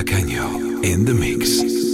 In the mix.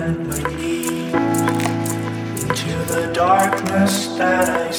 into the darkness that I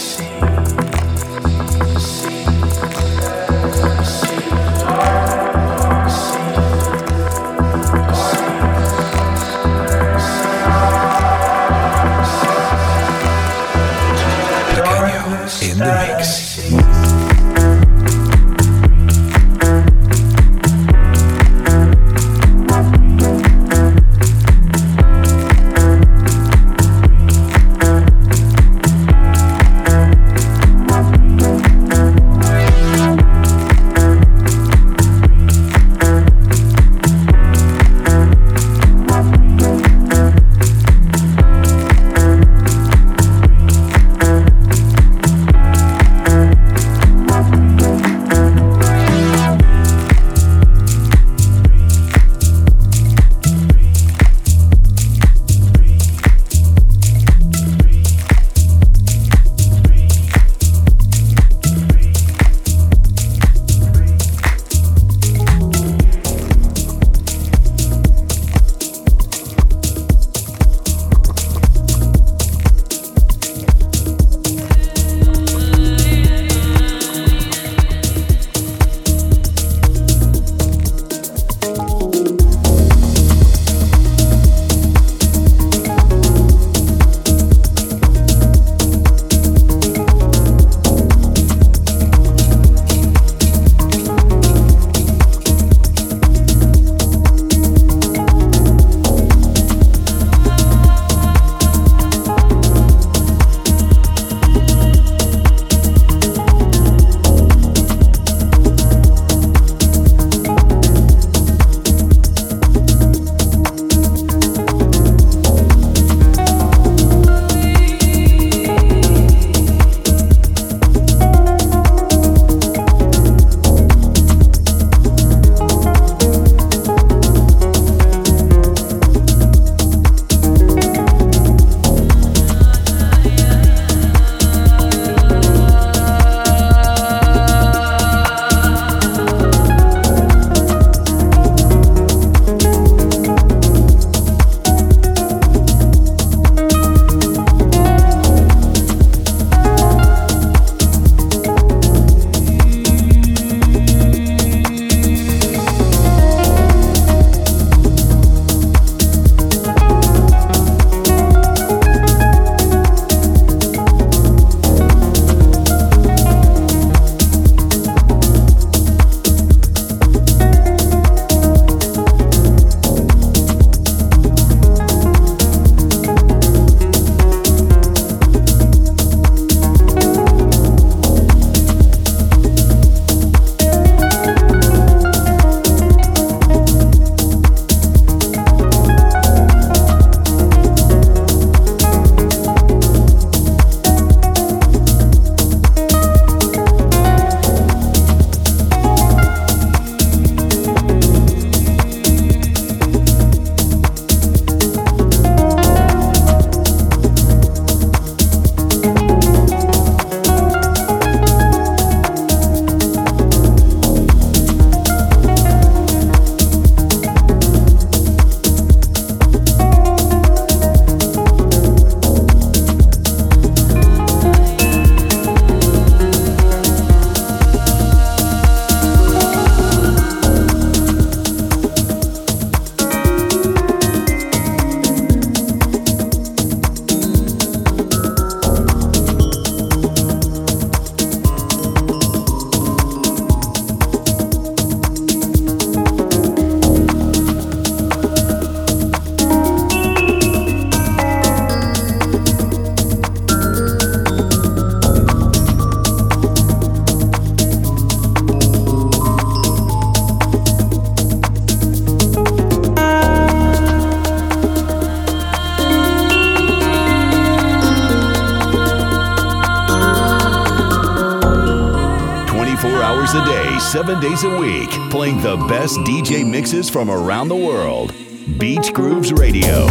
days a week, playing the best DJ mixes from around the world. Beach Grooves Radio.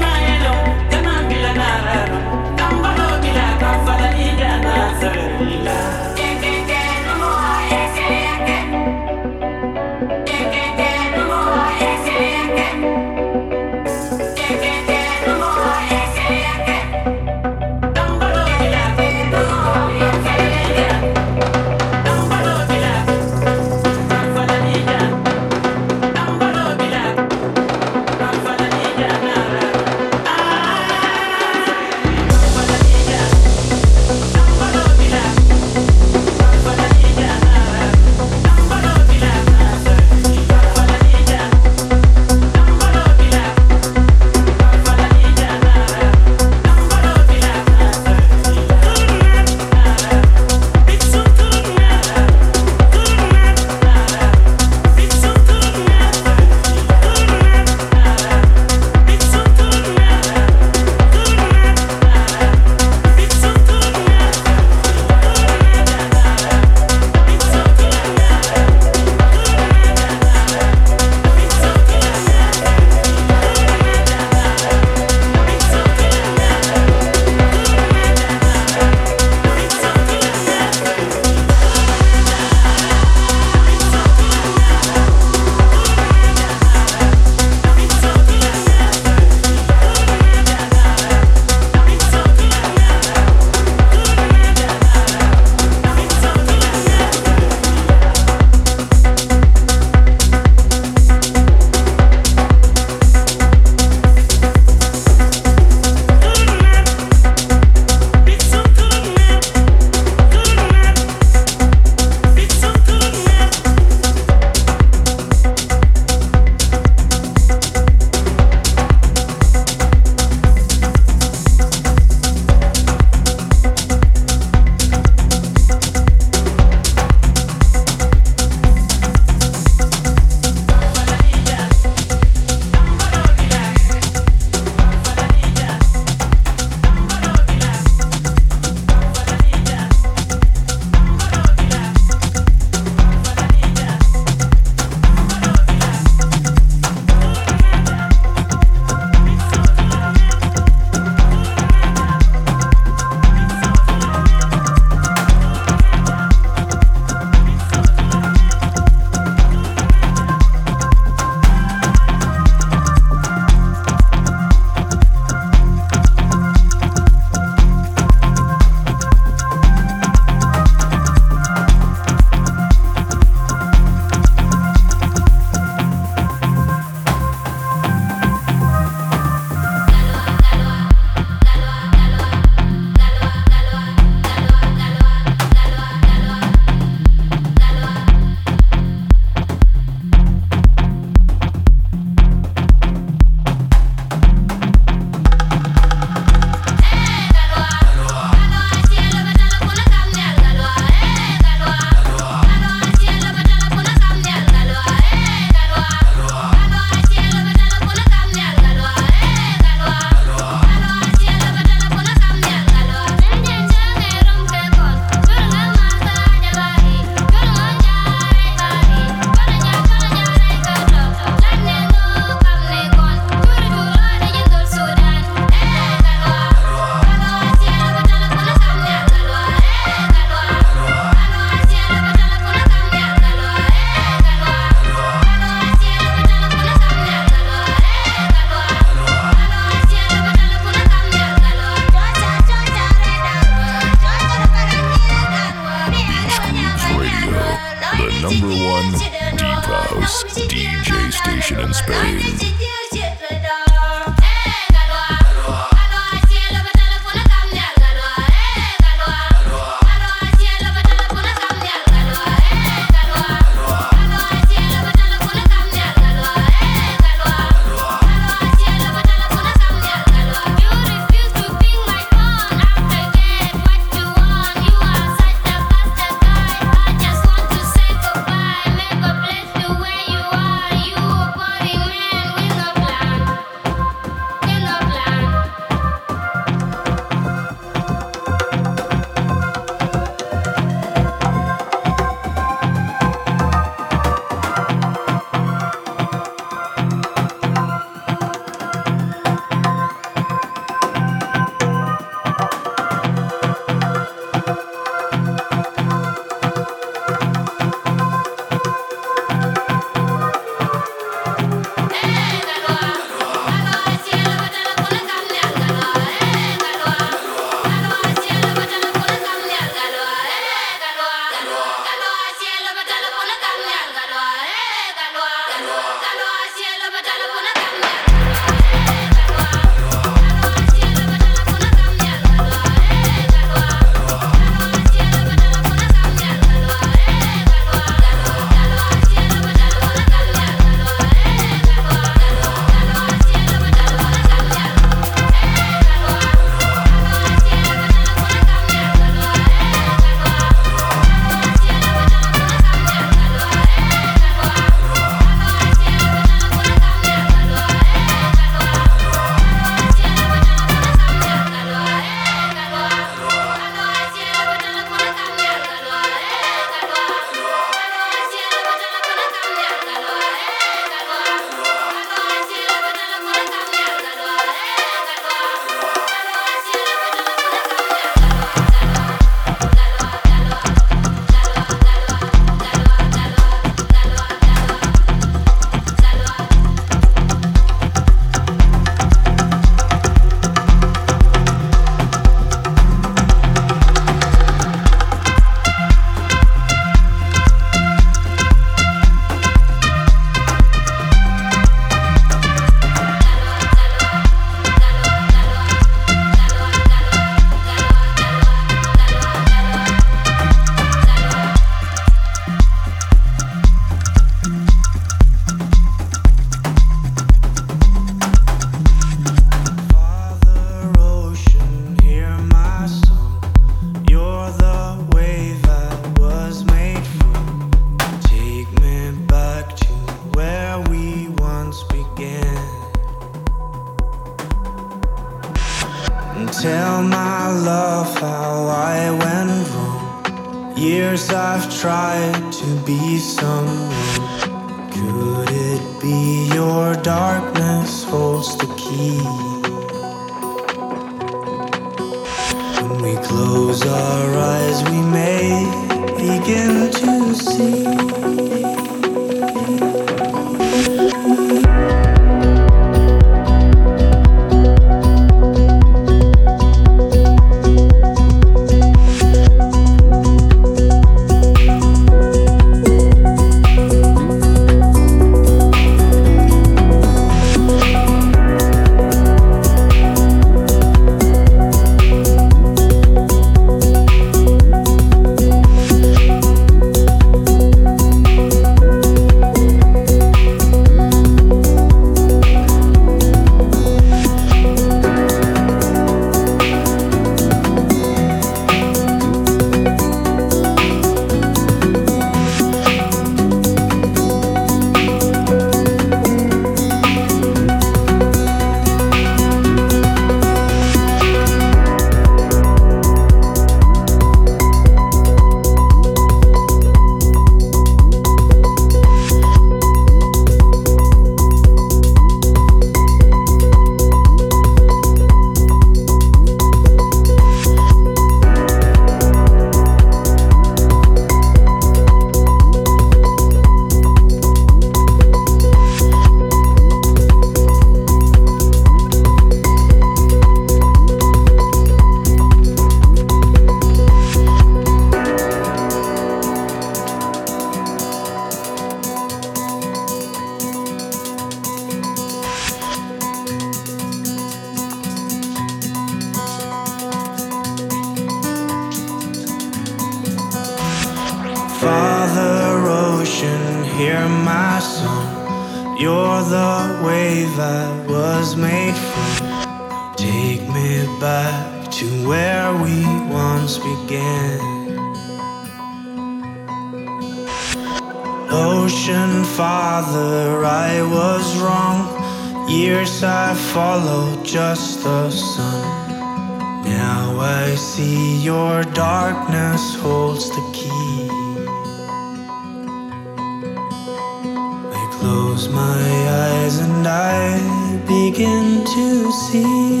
Begin to see.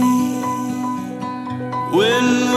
When